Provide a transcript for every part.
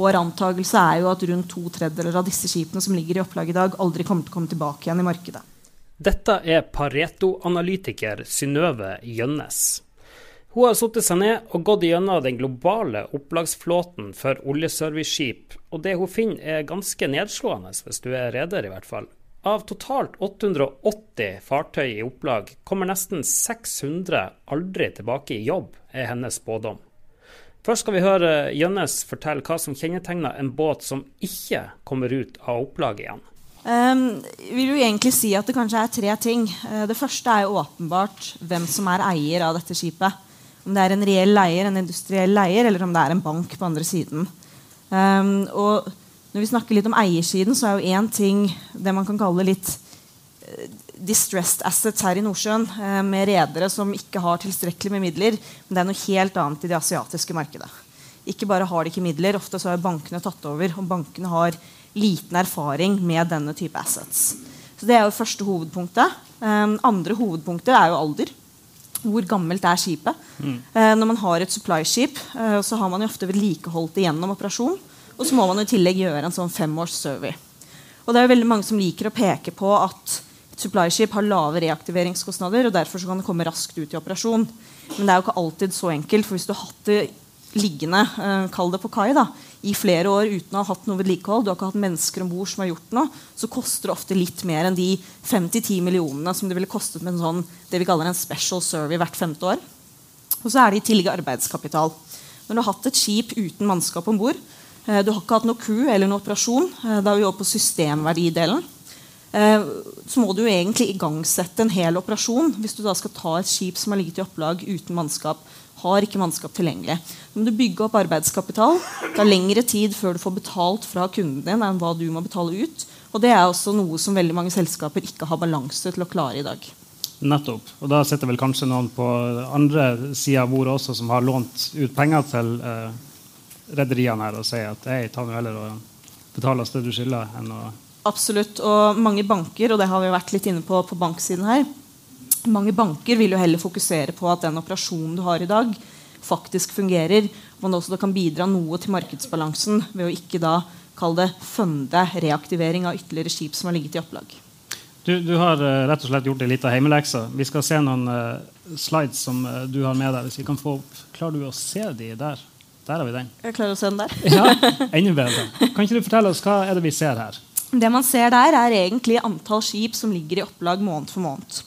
vår antakelse er jo at rundt to tredjedeler av disse skipene som ligger i opplag i dag, aldri kommer til å komme tilbake igjen i markedet. Dette er Pareto-analytiker Synnøve Gjønnes. Hun har satt seg ned og gått gjennom den globale opplagsflåten for oljeserviceskip, og det hun finner er ganske nedslående, hvis du er reder i hvert fall. Av totalt 880 fartøy i opplag kommer nesten 600 aldri tilbake i jobb, er hennes spådom. Først skal vi høre Jønnes fortelle hva som kjennetegner en båt som ikke kommer ut av opplaget igjen. Um, vil jo egentlig si at Det kanskje er tre ting. Uh, det første er jo åpenbart hvem som er eier av dette skipet. Om det er en reell eier, en industriell eier, eller om det er en bank på andre siden. Um, og når vi snakker litt om eiersiden, så er jo én ting det man kan kalle litt distressed assets her i Nordsjøen eh, med redere som ikke har tilstrekkelig med midler. Men det er noe helt annet i det asiatiske markedet. Ikke bare har de ikke midler, ofte så har bankene tatt over. Og bankene har liten erfaring med denne type assets. Så Det er jo første hovedpunktet. Um, andre hovedpunktet er jo alder. Hvor gammelt er skipet? Mm. Uh, når man har et supply-skip, uh, så har man jo ofte vedlikeholdt det gjennom operasjon. Og så må man i tillegg gjøre en sånn femårs survey. Og det er jo veldig mange som liker å peke på at supply-skip har lave reaktiveringskostnader, og derfor kan det komme raskt ut i operasjon. Men det er jo ikke alltid så enkelt. for hvis du har hatt det liggende uh, kall det på kai da, i flere år uten å ha hatt noe vedlikehold, du har ikke hatt mennesker om bord som har gjort noe, så koster det ofte litt mer enn de 5-10 millionene som det ville kostet med en sånn, det vi kaller en special survey hvert femte år. Og så er det i tillegg arbeidskapital. Når du har hatt et skip uten mannskap om bord, uh, du har ikke hatt noe crew eller noen operasjon, uh, da er vi over på systemverdidelen. Eh, så må du jo egentlig igangsette en hel operasjon hvis du da skal ta et skip som har ligget i opplag uten mannskap. Har ikke mannskap tilgjengelig. Så må du bygge opp arbeidskapital. Det tar lengre tid før du får betalt fra kunden din enn hva du må betale ut. Og det er også noe som veldig mange selskaper ikke har balanse til å klare i dag. Nettopp. Og da sitter vel kanskje noen på andre sida av bordet også som har lånt ut penger til eh, rederiene her og sier at hei, ta nå heller og betal oss det du skylder, enn å Absolutt. Og mange banker, og det har vi vært litt inne på på banksiden her, mange banker vil jo heller fokusere på at den operasjonen du har i dag, faktisk fungerer. men man også kan bidra noe til markedsbalansen ved å ikke da kalle det funde reaktivering av ytterligere skip som har ligget i opplag. Du, du har uh, rett og slett gjort ei lita heimelekse. Vi skal se noen uh, slides som uh, du har med deg. Hvis vi kan få opp, Klarer du å se de der? Der har vi den. Jeg klarer å se den der. ja, enda bedre. Kan ikke du fortelle oss hva er det vi ser her? Det man ser der, er egentlig antall skip som ligger i opplag måned for måned.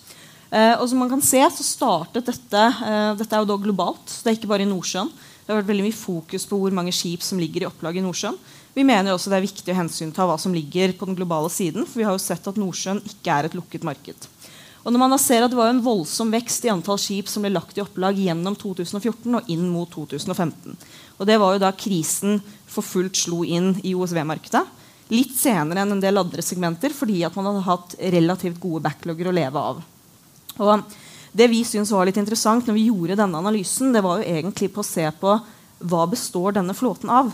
Eh, og som man kan se, så startet dette eh, Dette er jo da globalt, så det er ikke bare i Nordsjøen. Det har vært veldig mye fokus på hvor mange skip som ligger i opplag i Nordsjøen. Vi mener også det er viktig å hensynta hva som ligger på den globale siden. For vi har jo sett at Nordsjøen ikke er et lukket marked. Og når man da ser at Det var en voldsom vekst i antall skip som ble lagt i opplag gjennom 2014 og inn mot 2015. Og Det var jo da krisen for fullt slo inn i OSV-markedet litt senere enn en del andre segmenter fordi at man hadde hatt relativt gode backlogger å leve av. Og det vi syntes var litt interessant når vi gjorde denne analysen, det var jo egentlig på å se på hva består denne flåten av.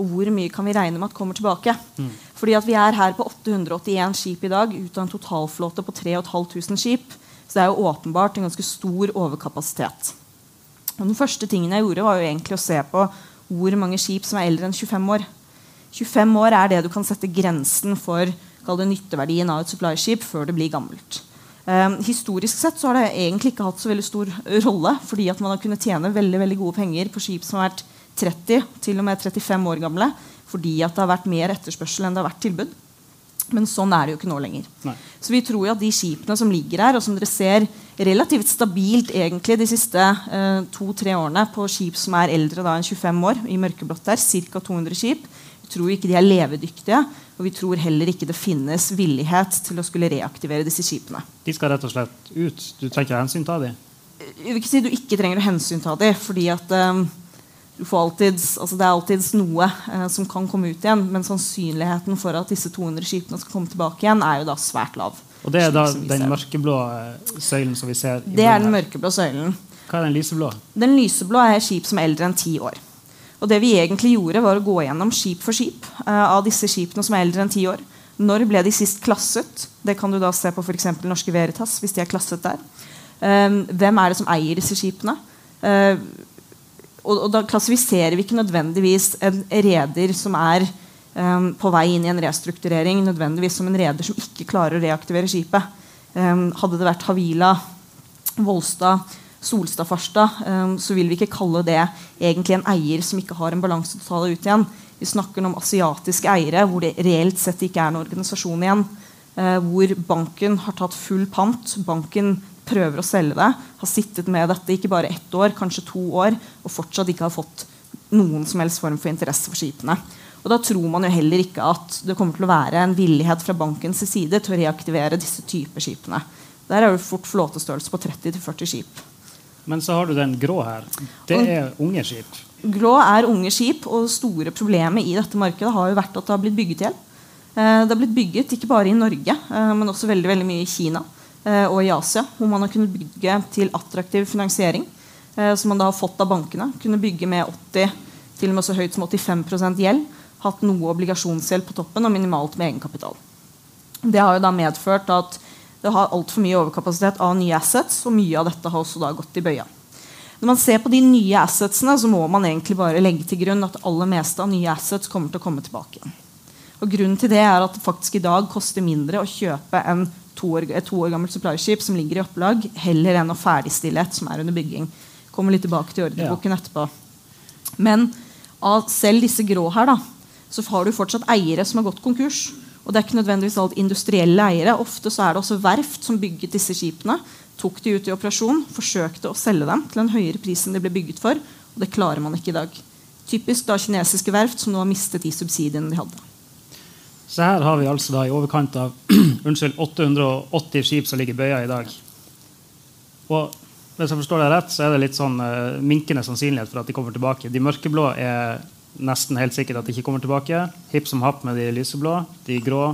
Og hvor mye kan vi regne med at kommer tilbake? Mm. Fordi at Vi er her på 881 skip i dag ut av en totalflåte på 3500 skip. Så det er jo åpenbart en ganske stor overkapasitet. Og den første tingen jeg gjorde, var jo egentlig å se på hvor mange skip som er eldre enn 25 år. 25 år er det du kan sette grensen for det, nytteverdien av et supply-skip før det blir gammelt. Um, historisk sett så har det egentlig ikke hatt så veldig stor rolle, fordi at man har kunnet tjene veldig, veldig gode penger på skip som har vært 30 til og med 35 år gamle, fordi at det har vært mer etterspørsel enn det har vært tilbud. Men sånn er det jo ikke nå lenger. Nei. Så vi tror jo at de skipene som ligger her, og som dere ser relativt stabilt egentlig de siste eh, to-tre årene på skip som er eldre da enn 25 år, i mørkeblått der, ca. 200 skip, tror ikke de er levedyktige. Og vi tror heller ikke det finnes villighet til å skulle reaktivere disse skipene. De skal rett og slett ut? Du trenger ikke hensyn til dem? Jeg vil ikke si du ikke trenger å hensynta dem. fordi at um, alltid, altså det er alltids noe uh, som kan komme ut igjen. Men sannsynligheten for at disse 200 skipene skal komme tilbake igjen, er jo da svært lav. Og det er da den mørkeblå eh, søylen som vi ser? det er den mørkeblå søylen. Hva er den lyseblå? Den lyseblå er skip som er eldre enn ti år. Og det vi egentlig gjorde, var å gå gjennom skip for skip uh, av disse skipene som er eldre enn ti år. Når ble de sist klasset? Det kan du da se på f.eks. Norske Veritas. hvis de er klasset der. Um, hvem er det som eier disse skipene? Uh, og, og, da klassifiserer vi ikke nødvendigvis en reder som er um, på vei inn i en restrukturering, nødvendigvis som en reder som ikke klarer å reaktivere skipet. Um, hadde det vært Havila, Volstad, Solstad Farstad, um, så vil vi ikke kalle det egentlig en eier som ikke har en balanse til å ta det ut igjen. Vi snakker om asiatiske eiere hvor det reelt sett ikke er en organisasjon igjen. Uh, hvor banken har tatt full pant. Banken prøver å selge det. Har sittet med dette ikke bare ett år, kanskje to år, og fortsatt ikke har fått noen som helst form for interesse for skipene. Og Da tror man jo heller ikke at det kommer til å være en villighet fra bankens side til å reaktivere disse typer skipene. Der er det fort flåtestørrelse på 30-40 skip. Men så har du den grå her. Det er unge skip. Grå er unge skip, og store problemet i dette markedet har jo vært at det har blitt bygget i hjel. Eh, det har blitt bygget ikke bare i Norge, eh, men også veldig, veldig mye i Kina eh, og i Asia. Hvor man har kunnet bygge til attraktiv finansiering, som man da har fått av bankene. Kunne bygge med 80, til og med så høyt som 85% gjeld. Hatt noe obligasjonsgjeld på toppen og minimalt med egenkapital. Det har jo da medført at det har altfor mye overkapasitet av nye assets, og mye av dette har også da gått i bøya. Når man ser på de nye assetsene, så må man egentlig bare legge til grunn at det aller meste av nye assets kommer til å komme tilbake. igjen. Og grunnen til det er at det faktisk i dag koster mindre å kjøpe en to år, et to år gammelt supply-skip som ligger i opplag, heller enn å ferdigstille et som er under bygging. Kommer litt tilbake til ordreboken ja. etterpå. Men av selv disse grå her, da, så har du fortsatt eiere som har gått konkurs. Og det er ikke nødvendigvis alt industrielle eiere. Ofte så er det også verft som bygget disse skipene. Tok de ut i operasjon, forsøkte å selge dem til en høyere pris enn de ble bygget for. Og det klarer man ikke i dag. Typisk da kinesiske verft som nå har mistet de subsidiene de hadde. Så her har vi altså da i overkant av unnskyld, 880 skip som ligger bøya i dag. Og hvis jeg forstår det rett, så er det litt sånn uh, minkende sannsynlighet for at de kommer tilbake. De mørkeblå er nesten helt sikkert at de ikke kommer tilbake. Hipp som happ med de lyseblå. De grå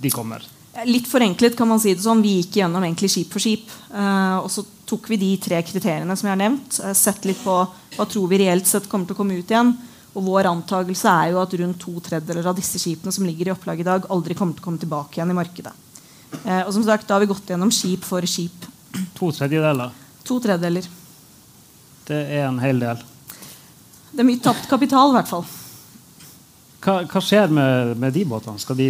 de kommer. Litt forenklet kan man si det sånn. Vi gikk gjennom egentlig skip for skip. Uh, og så tok vi de tre kriteriene som jeg har nevnt. Uh, sett litt på hva tror vi reelt sett kommer til å komme ut igjen. Og vår antakelse er jo at rundt to tredjedeler av disse skipene som ligger i opplag i dag, aldri kommer til å komme tilbake igjen i markedet. Uh, og som sagt, Da har vi gått gjennom skip for skip. To tredjedeler? To tredjedeler. Det er en hel del. Det er mye tapt kapital, i hvert fall. Hva, hva skjer med, med, de båtene? Skal de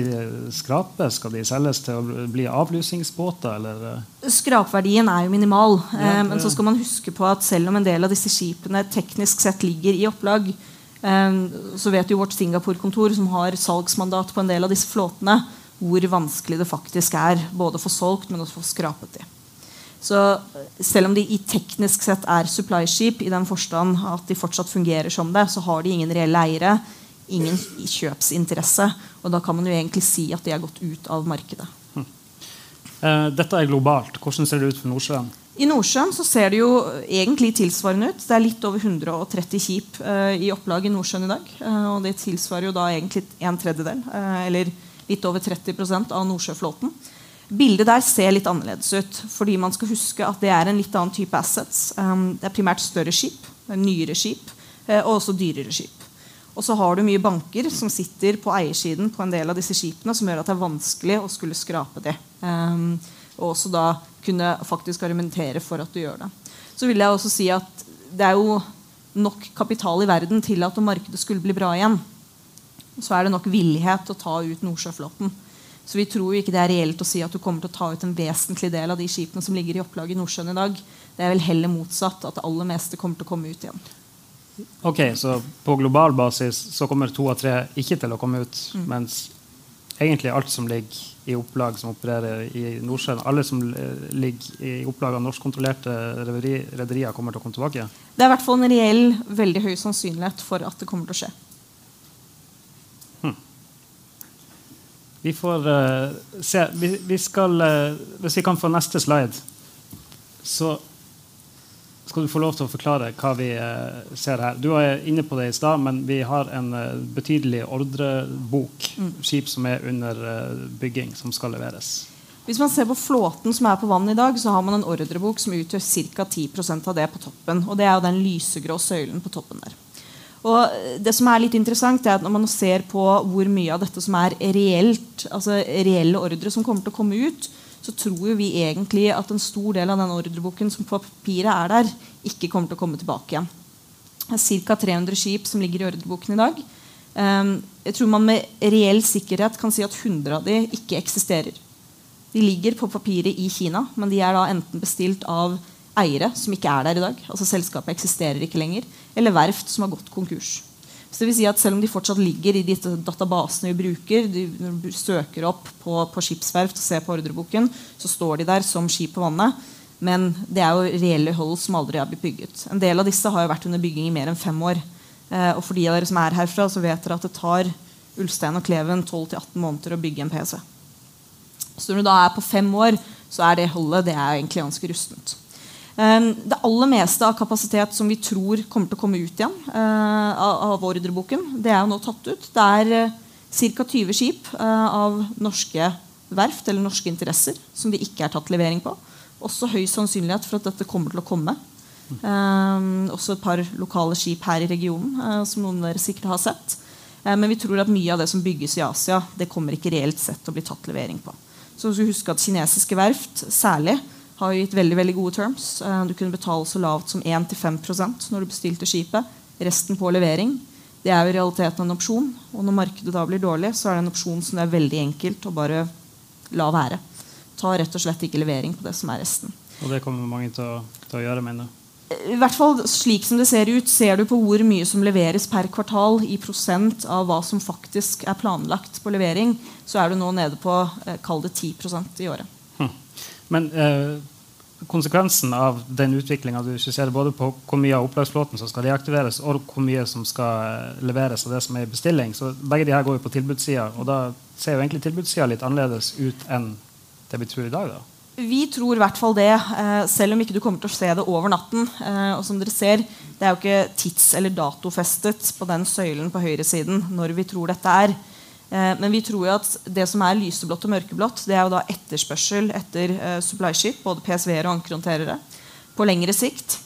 skrapes? Skal de selges til å bli avlusingsbåter? Eller? Skrapverdien er jo minimal. Ja, eh, men så skal man huske på at selv om en del av disse skipene teknisk sett ligger i opplag, eh, så vet jo vårt Singapore-kontor, som har salgsmandat på en del av disse flåtene, hvor vanskelig det faktisk er både å få solgt, men også å få skrapet de. Så selv om de i teknisk sett er supply-skip, i den forstand at de fortsatt fungerer som det, så har de ingen reelle eiere, ingen kjøpsinteresse. Og da kan man jo egentlig si at de er gått ut av markedet. Hm. Uh, dette er globalt. Hvordan ser det ut for Nordsjøen? I Nordsjøen så ser det jo egentlig tilsvarende ut. Det er litt over 130 skip uh, i opplag i Nordsjøen i dag. Uh, og det tilsvarer jo da egentlig en tredjedel, eller litt over 30% av Nordsjøflåten. Bildet der ser litt annerledes ut. fordi man skal huske at det er en litt annen type assets. Um, det er primært større skip, nyere skip uh, og også dyrere skip. Og så har du mye banker som sitter på eiersiden på en del av disse skipene, som gjør at det er vanskelig å skulle skrape det. Um, og også da kunne faktisk argumentere for at du gjør det. Så vil jeg også si at det er jo nok kapital i verden til at om markedet skulle bli bra igjen, så er det nok villighet til å ta ut Nordsjøflåten. Så vi tror jo ikke det er reelt å si at du kommer til å ta ut en vesentlig del av de skipene som ligger i opplag i Nordsjøen i dag. Det er vel heller motsatt, at det aller meste kommer til å komme ut igjen. Ok, Så på global basis så kommer to av tre ikke til å komme ut, mm. mens egentlig alt som ligger i opplag som opererer i Nordsjøen, alle som ligger i opplag av norskkontrollerte rederier, kommer til å komme tilbake? Det er i hvert fall en reell, veldig høy sannsynlighet for at det kommer til å skje. Vi får uh, se. Vi, vi skal, uh, hvis vi kan få neste slide, så skal du få lov til å forklare hva vi uh, ser her. Du er inne på det i stad, men vi har en betydelig ordrebok. Mm. Skip som er under bygging, som skal leveres. Hvis man ser på flåten som er på vann i dag, så har man en ordrebok som utgjør ca. 10% av det på toppen. Og det er jo den lysegrå søylen på toppen der. Og det som er litt interessant er at Når man ser på hvor mye av dette som er reelt, altså reelle ordre som kommer til å komme ut, så tror vi egentlig at en stor del av den ordreboken som på papiret er der, ikke kommer til å komme tilbake igjen. ca. 300 skip som ligger i ordreboken i dag. Um, jeg tror man med reell sikkerhet kan si at 100 av de ikke eksisterer. De ligger på papiret i Kina, men de er da enten bestilt av eiere som ikke er der i dag, altså selskapet eksisterer ikke lenger, eller verft som har gått konkurs. Så det vil si at Selv om de fortsatt ligger i de databasene vi bruker, de, når du søker opp på, på skipsverft og ser på ordreboken, så står de der som skip på vannet. Men det er jo reelle hold som aldri har blitt bygget. En del av disse har jo vært under bygging i mer enn fem år. Eh, og for de av dere som er herfra, så vet dere at det tar Ulstein og Kleven 12-18 måneder å bygge en PC. Så når du da er på fem år, så er det holdet det er egentlig ganske rustent. Ehm, det aller meste av kapasitet som vi tror kommer til å komme ut igjen uh, av ordreboken, det er jo nå tatt ut. Det er uh, ca. 20 skip uh, av norske verft eller norske interesser som det ikke er tatt levering på. Også høy sannsynlighet for at dette kommer til å komme. Um, også et par lokale skip her i regionen, som noen av dere sikkert har sett. Men vi tror at mye av det som bygges i Asia, det kommer ikke reelt sett til å bli tatt levering på. Så vi skal huske at Kinesiske verft særlig har gitt veldig veldig gode terms. Uh, du kunne betale så lavt som 1-5% når du bestilte skipet. Resten på levering. Det er jo i realiteten en opsjon. Og når markedet da blir dårlig, så er det en opsjon som det er veldig enkelt å bare la være. Ta rett og slett ikke levering på det som er resten. Og det kommer mange til å, til å gjøre, mener du? I hvert fall slik som det ser ut, ser du på hvor mye som leveres per kvartal i prosent av hva som faktisk er planlagt på levering, så er du nå nede på eh, kall det 10% i året. Hm. Men eh, konsekvensen av den utviklinga du skisserer, både på hvor mye av opplagsflåten som skal deaktiveres, og hvor mye som skal eh, leveres av det som er i bestilling, så begge de her går jo på tilbudssida. Og da ser jo egentlig tilbudssida litt annerledes ut enn det vi tror i dag. da. Vi tror i hvert fall det, eh, selv om ikke du kommer til å se det over natten. Eh, og som dere ser, Det er jo ikke tids- eller datofestet på den søylen på høyresiden når vi tror dette er. Eh, men vi tror jo at det som er lyseblått og mørkeblått, det er jo da etterspørsel etter uh, supply-ship, både PSV-er og ankerhåndterere. På lengre sikt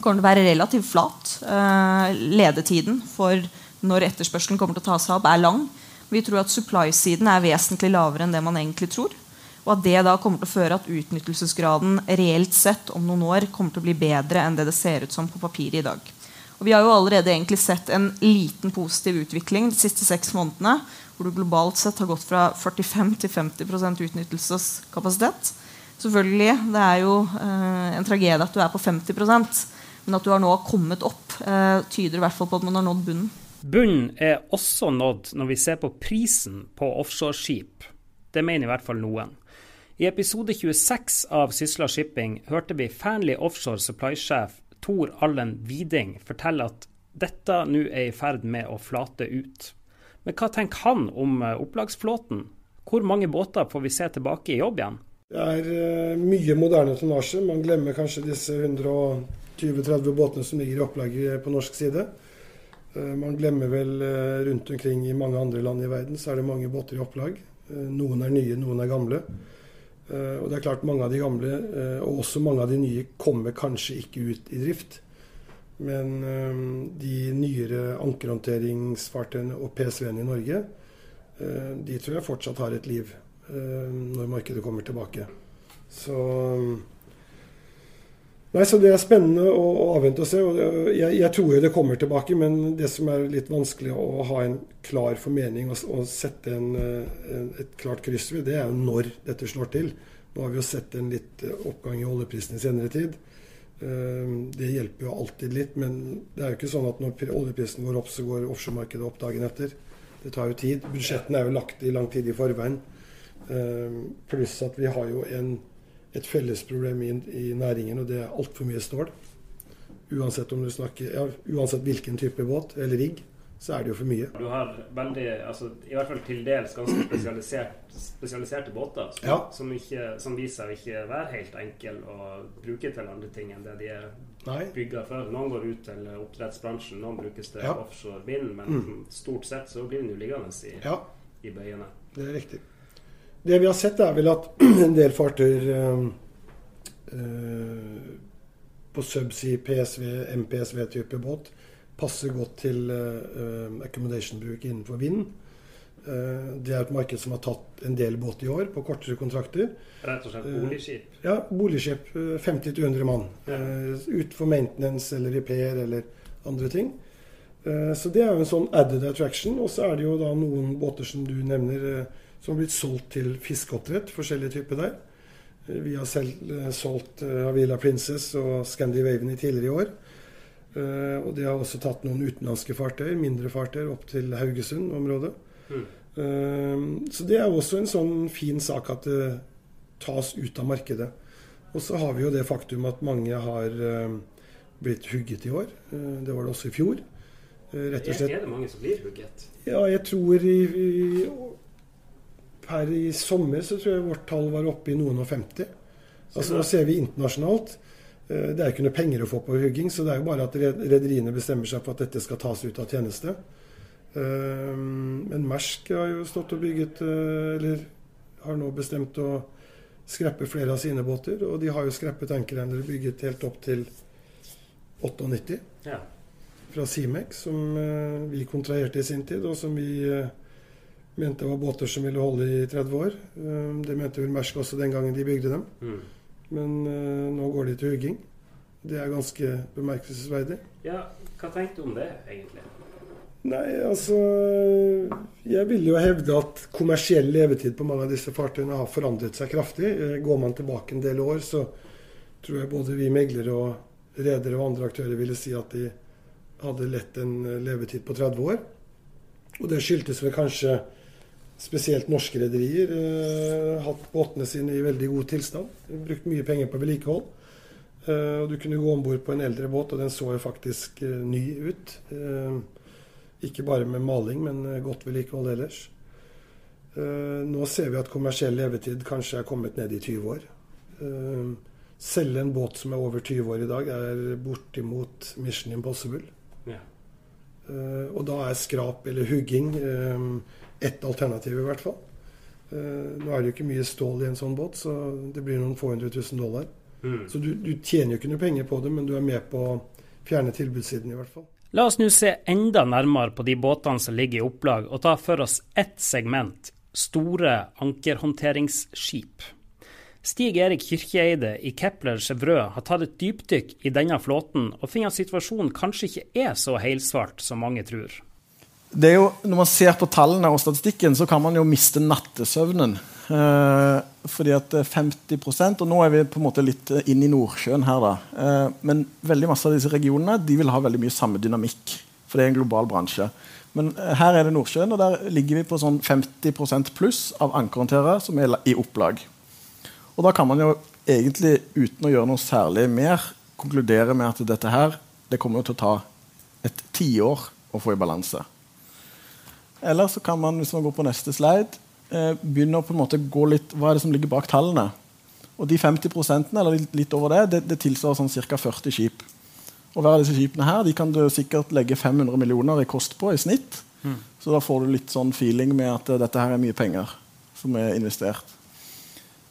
kommer det å være relativt flat. Uh, ledetiden for når etterspørselen kommer til å ta seg opp, er lang. Vi tror at supply-siden er vesentlig lavere enn det man egentlig tror. Og at det da kommer til å føre at utnyttelsesgraden reelt sett om noen år kommer til å bli bedre enn det det ser ut som på papiret i dag. Og vi har jo allerede egentlig sett en liten positiv utvikling de siste seks månedene. Hvor du globalt sett har gått fra 45 til 50% utnyttelseskapasitet. Selvfølgelig, Det er jo eh, en tragedie at du er på 50% men at du har nå kommet opp, eh, tyder i hvert fall på at man har nådd bunnen. Bunnen er også nådd når vi ser på prisen på offshoreskip. Det mener i hvert fall noen. I episode 26 av Sysla Shipping hørte vi Fanley Offshore supply-sjef Tor Allen Widing forteller at dette nå er i ferd med å flate ut. Men hva tenker han om eh, opplagsflåten? Hvor mange båter får vi se tilbake i jobb igjen? Det er uh, mye moderne tonnasje. Man glemmer kanskje disse 120-30 båtene som ligger i opplaget på norsk side. Man glemmer vel rundt omkring i mange andre land i verden så er det mange båter i opplag. noen er nye, noen er gamle. Eh, og det er klart Mange av de gamle, eh, og også mange av de nye, kommer kanskje ikke ut i drift. Men eh, de nyere ankerhåndteringsfartøyene og PSV-ene i Norge, de tror jeg fortsatt har et liv når markedet kommer tilbake. Så Nei, så Det er spennende å, avvente og se. og jeg, jeg, tror jo det kommer tilbake, men det som er litt vanskelig å ha en klar formening og, og sette en, en, et klart kryss ved, det er jo når dette slår til. Nå har vi jo sett en litt oppgang i oljeprisen i senere tid. Ehm, det hjelper jo alltid litt, men det er jo ikke sånn at når oljeprisen går opp, så går offshoremarkedet opp dagen etter. Det tar jo tid. Budsjettene er jo lagt i lang tid i forveien. Pluss at vi har jo en et felles problem i, i næringen, og det er altfor mye stål. Uansett, om du snakker, ja, uansett hvilken type båt eller rigg, så er det jo for mye. Du har veldig, altså, i hvert fall til dels ganske spesialisert, spesialiserte båter som, ja. som, ikke, som, viser seg ikke være helt enkle å bruke til andre ting enn det de er bygga for. Noen går ut til oppdrettsbransjen, noen brukes til ja. offshore vind, men mm. stort sett så blir den jo liggende i, ja. i bøyene. Det er riktig. Det vi har sett, er vel at en del fartøyer eh, eh, på subsea, PSV, MPSV-type båt passer godt til eh, accommodation-bruk innenfor vind. Eh, det er et marked som har tatt en del båt i år på kortere kontrakter. Rett og slett boligskip? Ja, boligskip. 50-100 mann. Ja. Ut for maintenance eller repair eller andre ting. Eh, så det er jo en sånn added attraction. Og så er det jo da noen båter som du nevner, eh, som har blitt solgt til fiskeoppdrett. Forskjellige typer der. Eh, vi har selv solgt Avila Princess og Scandi Waven i tidligere i år. Og det har også tatt noen utenlandske fartøy, mindre fartøy, opp til Haugesund-området. Mm. Så det er også en sånn fin sak at det tas ut av markedet. Og så har vi jo det faktum at mange har blitt hugget i år. Det var det også i fjor. Eh, rett og slett. Er det mange som blir hugget? Ja, jeg tror i, i, Per i sommer så tror jeg vårt tall var oppe i noen og 50. Altså Nå ser vi internasjonalt. Eh, det er ikke noe penger å få på hugging, så det er jo bare at rederiene bestemmer seg for at dette skal tas ut av tjeneste. Eh, men Mersk har jo stått og bygget Eller har nå bestemt å skreppe flere av sine båter. Og de har jo skreppet ankerendere bygget helt opp til 98. Ja fra Simex, som eh, vi kontraherte i sin tid, og som vi eh, mente var båter som ville holde i 30 år. Eh, det mente vel Mersk også den gangen de bygde dem. Mm. Men nå går de til hugging. Det er ganske bemerkelsesverdig. Ja, Hva tenkte du om det, egentlig? Nei, altså Jeg ville jo hevde at kommersiell levetid på mange av disse fartøyene har forandret seg kraftig. Går man tilbake en del år, så tror jeg både vi meglere og redere og andre aktører ville si at de hadde lett en eh, levetid på 30 år. Og det skyldtes vel kanskje spesielt norske rederier. Eh, hatt båtene sine i veldig god tilstand. Brukt mye penger på vedlikehold. Eh, og du kunne gå om bord på en eldre båt, og den så jo faktisk eh, ny ut. Eh, ikke bare med maling, men eh, godt vedlikehold ellers. nå ser vi at kommersiell levetid kanskje er kommet ned i 20 år. selge en båt som er over 20 år i dag, er bortimot Mission Impossible. Ja. Uh, og da er skrap eller hugging um, ett alternativ, i hvert fall. Uh, nå er det jo ikke mye stål i en sånn båt, så det blir noen få hundre tusen dollar. Mm. Så du, du, tjener jo ikke noe penger på det, men du er med på å fjerne tilbudssiden, i hvert fall. La oss nå se enda nærmere på de båtene som ligger i opplag, og ta for oss ett segment store ankerhåndteringsskip. Stig Erik Kirkeeide i Kepler Chevreux har tatt et dypdykk i denne flåten, og finner at situasjonen kanskje ikke er så helsvart som mange tror. Det er jo, når man ser på tallene og statistikken, så kan man jo miste nattesøvnen. Eh, fordi at 50% og Nå er vi på en måte litt inn i Nordsjøen her, da. Eh, men veldig masse av disse regionene de vil ha veldig mye samme dynamikk. For det er en global bransje. Men eh, her er det Nordsjøen, og der ligger vi på sånn 50% pluss av ankerhåndterere som er i opplag. Og da kan man jo egentlig, uten å gjøre noe særlig mer, konkludere med at dette her det kommer til å ta et tiår å få i balanse. Eller så kan man hvis man går på neste slide, eh, begynne å på en måte gå litt, hva er det som ligger bak tallene. Og de 50% eller litt over det, det, det tilsvarer sånn ca. 40 skip. Og hver av disse skipene her, de kan du sikkert legge 500 millioner i kost på i snitt. Mm. Så da får du litt sånn feeling med at uh, dette her er mye penger som er investert.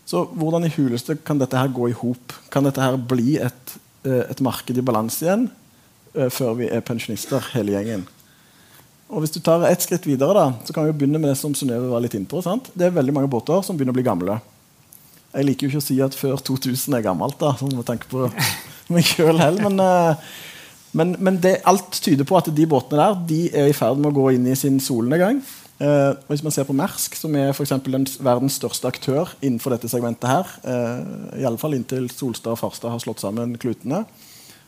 Så hvordan i huleste kan dette her gå i hop? Kan dette her bli et, eh, et marked i balanse igjen uh, før vi er pensjonister, hele gjengen? Og Hvis du tar ett skritt videre, da, så kan vi jo begynne med det som Synnøve var litt innpå. sant? Det er veldig mange båter som begynner å bli gamle. Jeg liker jo ikke å si at før 2000 er gammelt, da, sånn med tanke på meg sjøl heller. Men, uh, men, men det, alt tyder på at de båtene der de er i ferd med å gå inn i sin solnedgang. Uh, hvis man ser på Mersk, som er for den verdens største aktør innenfor dette segmentet, her, uh, i alle fall inntil Solstad og Farstad har slått sammen klutene,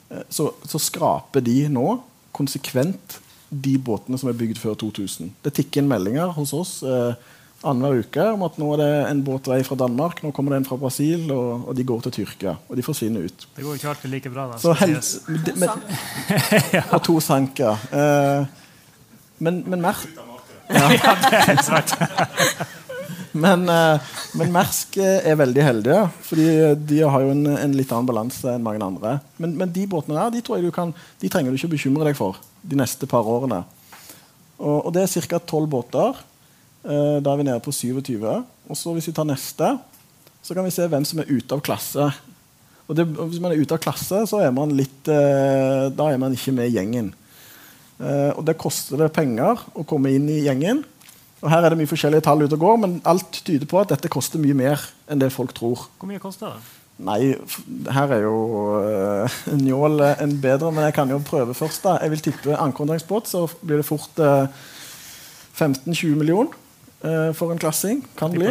uh, så, så, skraper de nå konsekvent de båtene som er bygd før 2000. Det tikker inn meldinger hos oss uh, annenhver uke om at nå er det en båt vei fra Danmark, nå kommer det en fra Brasil, og, og de går til Tyrkia. Og de forsvinner ut. Det går ikke alltid like bra, da. Så helst, med, med, og to sank, ja. men, men Mersk ja, det er sant. men, men Mersk er veldig heldige, fordi de har jo en, en litt annen balanse enn mange andre. Men, men, de båtene der de, du kan, de trenger du ikke bekymre deg for de neste par årene. Og, og det er ca. 12 båter. Da er vi nede på 27. Og så hvis vi tar neste, så kan vi se hvem som er ute av klasse. Og, det, og Hvis man er ute av klasse, så er man litt, da er man ikke med i gjengen. Uh, og det koster det penger å komme inn i gjengen. Og Her er det mye forskjellige tall ute og går, men alt tyder på at dette koster mye mer enn det folk tror. Hvor mye koster det? Nei, her er jo uh, Njål en bedre, men jeg kan jo prøve først. da. Jeg vil tippe ankerhåndteringsbåt, så blir det fort uh, 15-20 millioner uh, for en klassing. Kan bli.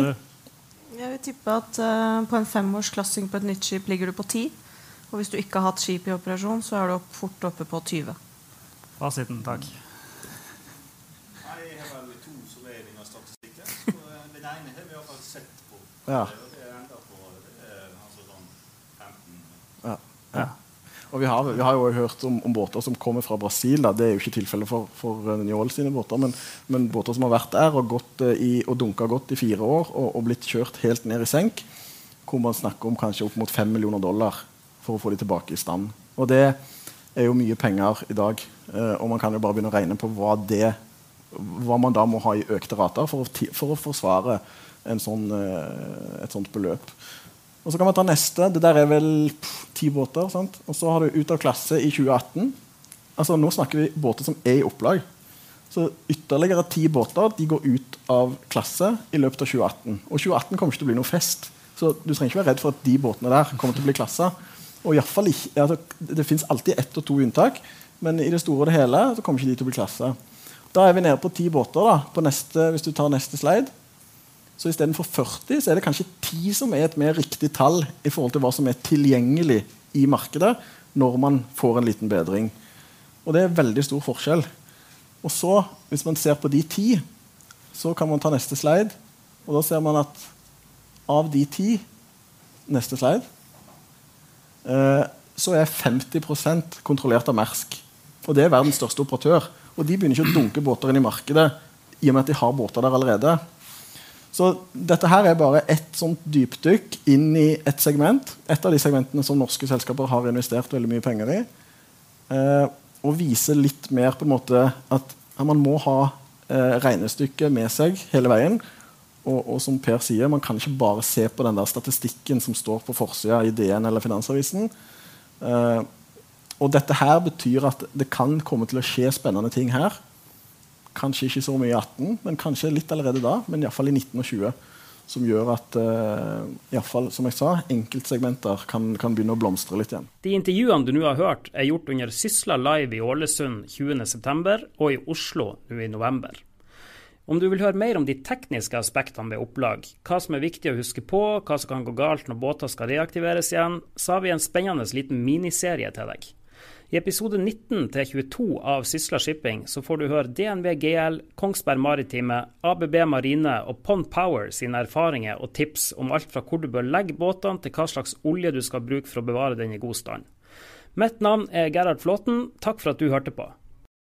Jeg vil tippe at uh, på en femårsklassing på et nytt skip ligger du på 10. Og hvis du ikke har hatt skip i operasjon, så er du fort oppe på 20. Fasiten, takk. Jeg har vel to som er i denne statistikken. Så eh, den ene har vi iallfall sett på. Ja. Og det er enda på det er altså sånn 15 Ja. ja. Og vi har, vi har jo hørt om, om båter som kommer fra Brasil. Da. Det er jo ikke tilfellet for, for eh, Njål sine båter, men, men, båter som har vært der og, gått, eh, i, og dunka godt i fire år og, og, blitt kjørt helt ned i senk, hvor man snakker om kanskje opp mot fem millioner dollar for å få de tilbake i stand. Og det er jo mye penger i dag. Eh, og man kan jo bare begynne å regne på hva, det, hva man da må ha i økte rater for for å forsvare sånn, eh, et sånt beløp. Og så kan man ta neste. Det der er vel ti båter. Sant? Og så har du ut av klasse i 2018. Altså Nå snakker vi båter som er i opplag. Så ytterligere ti båter de går ut av klasse i løpet av 2018. Og 2018 kommer ikke til å bli noe fest. Så du trenger ikke være redd for at de båtene der kommer til å bli klassa. Og i fall ikke, altså, Det fins alltid ett og to unntak, men i det store og det hele så kommer ikke de til å bli klassa. Da er vi nede på ti båter. da, på neste, hvis du tar neste slide. Så istedenfor 40 så er det kanskje 10 som er et mer riktig tall i forhold til hva som er tilgjengelig i markedet når man får en liten bedring. Og det er veldig stor forskjell. Og så, hvis man ser på de ti, så kan man ta neste slide. Og da ser man at av de ti Neste slide. Eh, så er 50 kontrollert av Mersk. Og det er verdens største operatør. Og de begynner ikke å dunke båter inn i markedet i og med at de har båter der allerede. Så dette her er bare ett sånt dypdykk inn i et segment. Et av de segmentene som norske selskaper har investert veldig mye penger i. Eh, og viser litt mer på en måte at man må ha eh, regnestykket med seg hele veien. Og, og, som Per sier, man kan ikke bare se på den der statistikken som står på forsida i DN eller Finansavisen. Eh, og dette her betyr at det kan komme til å skje spennende ting her. Kanskje ikke så mye i 18, men kanskje litt allerede da. Men iallfall i 19 og 20. Som gjør at uh, i fall, som jeg sa, enkeltsegmenter kan, kan, begynne å blomstre litt igjen. De intervjuene du nå har hørt, er gjort under Sysla Live i Ålesund 20.9. og i Oslo nå i november. Om du vil høre mer om de tekniske aspektene ved opplag, hva som er viktig å huske på, hva som kan gå galt når båter skal reaktiveres igjen, så har vi en spennende liten miniserie til deg. I episode 19 til 22 av Sysla Shipping så får du høre DNV GL, Kongsberg Maritime, ABB Marine og Pond Power sine erfaringer og tips om alt fra hvor du bør legge båtene, til hva slags olje du skal bruke for å bevare den i god stand. Mitt navn er Gerhard Flåten. Takk for at du hørte på.